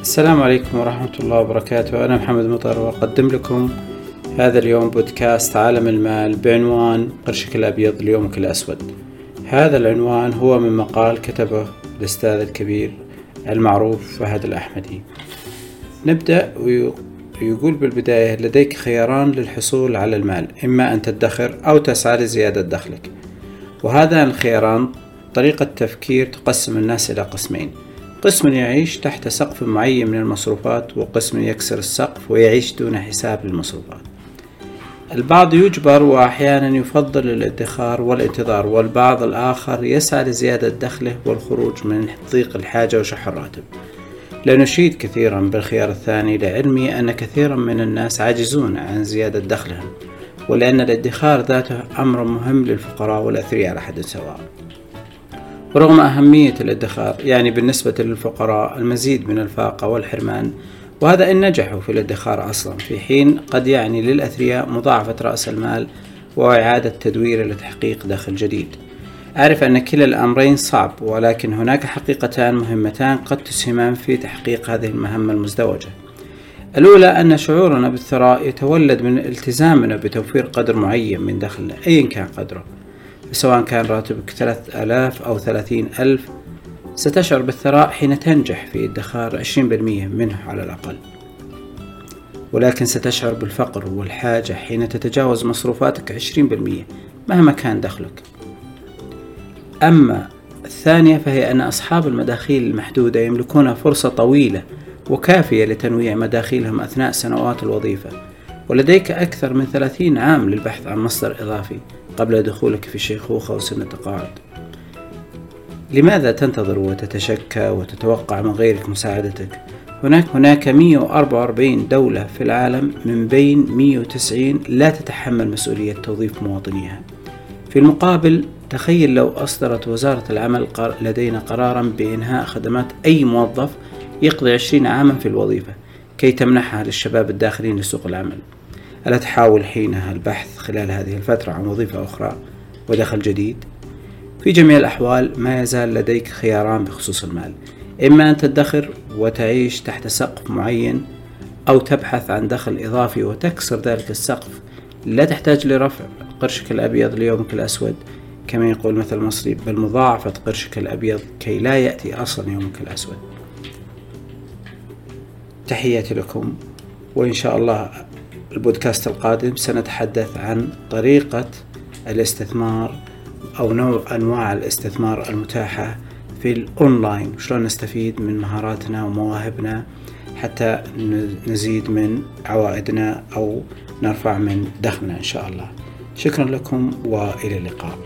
السلام عليكم ورحمة الله وبركاته. أنا محمد مطر وأقدم لكم هذا اليوم بودكاست عالم المال بعنوان قرشك الأبيض ليومك الأسود هذا العنوان هو من مقال كتبه الأستاذ الكبير المعروف فهد الأحمدي. نبدأ ويقول بالبداية لديك خياران للحصول على المال إما أن تدخر أو تسعى لزيادة دخلك. وهذان الخياران طريقة تفكير تقسم الناس إلى قسمين قسم يعيش تحت سقف معين من المصروفات وقسم يكسر السقف ويعيش دون حساب للمصروفات. البعض يجبر وأحيانا يفضل الادخار والانتظار والبعض الآخر يسعى لزيادة دخله والخروج من ضيق الحاجة وشح الراتب. لا نشيد كثيرا بالخيار الثاني لعلمي أن كثيرا من الناس عاجزون عن زيادة دخلهم ولأن الادخار ذاته أمر مهم للفقراء والأثرياء على حد سواء. ورغم أهمية الادخار يعني بالنسبة للفقراء المزيد من الفاقة والحرمان وهذا إن نجحوا في الادخار أصلا في حين قد يعني للأثرياء مضاعفة رأس المال وإعادة تدويره لتحقيق دخل جديد. أعرف أن كلا الأمرين صعب ولكن هناك حقيقتان مهمتان قد تسهمان في تحقيق هذه المهمة المزدوجة. الأولى أن شعورنا بالثراء يتولد من التزامنا بتوفير قدر معين من دخل أيا كان قدره. سواء كان راتبك ثلاث آلاف أو ثلاثين ألف ستشعر بالثراء حين تنجح في ادخار عشرين بالمية منه على الأقل. ولكن ستشعر بالفقر والحاجة حين تتجاوز مصروفاتك عشرين بالمية مهما كان دخلك. أما الثانية فهي أن أصحاب المداخيل المحدودة يملكون فرصة طويلة وكافية لتنويع مداخيلهم أثناء سنوات الوظيفة. ولديك أكثر من ثلاثين عام للبحث عن مصدر إضافي قبل دخولك في الشيخوخة وسن التقاعد لماذا تنتظر وتتشكى وتتوقع من غيرك مساعدتك؟ هناك هناك 144 دولة في العالم من بين 190 لا تتحمل مسؤولية توظيف مواطنيها. في المقابل تخيل لو أصدرت وزارة العمل لدينا قرارا بإنهاء خدمات أي موظف يقضي 20 عاما في الوظيفة كي تمنحها للشباب الداخلين لسوق العمل. ألا تحاول حينها البحث خلال هذه الفترة عن وظيفة أخرى ودخل جديد؟ في جميع الأحوال ما يزال لديك خياران بخصوص المال. إما أن تدخر وتعيش تحت سقف معين أو تبحث عن دخل إضافي وتكسر ذلك السقف. لا تحتاج لرفع قرشك الأبيض ليومك الأسود. كما يقول مثل المصري بل مضاعفة قرشك الأبيض كي لا يأتي أصلا يومك الأسود. تحياتي لكم وإن شاء الله البودكاست القادم سنتحدث عن طريقة الاستثمار أو نوع أنواع الاستثمار المتاحة في الأونلاين. شلون نستفيد من مهاراتنا ومواهبنا حتى نزيد من عوائدنا أو نرفع من دخلنا إن شاء الله. شكرا لكم وإلى اللقاء.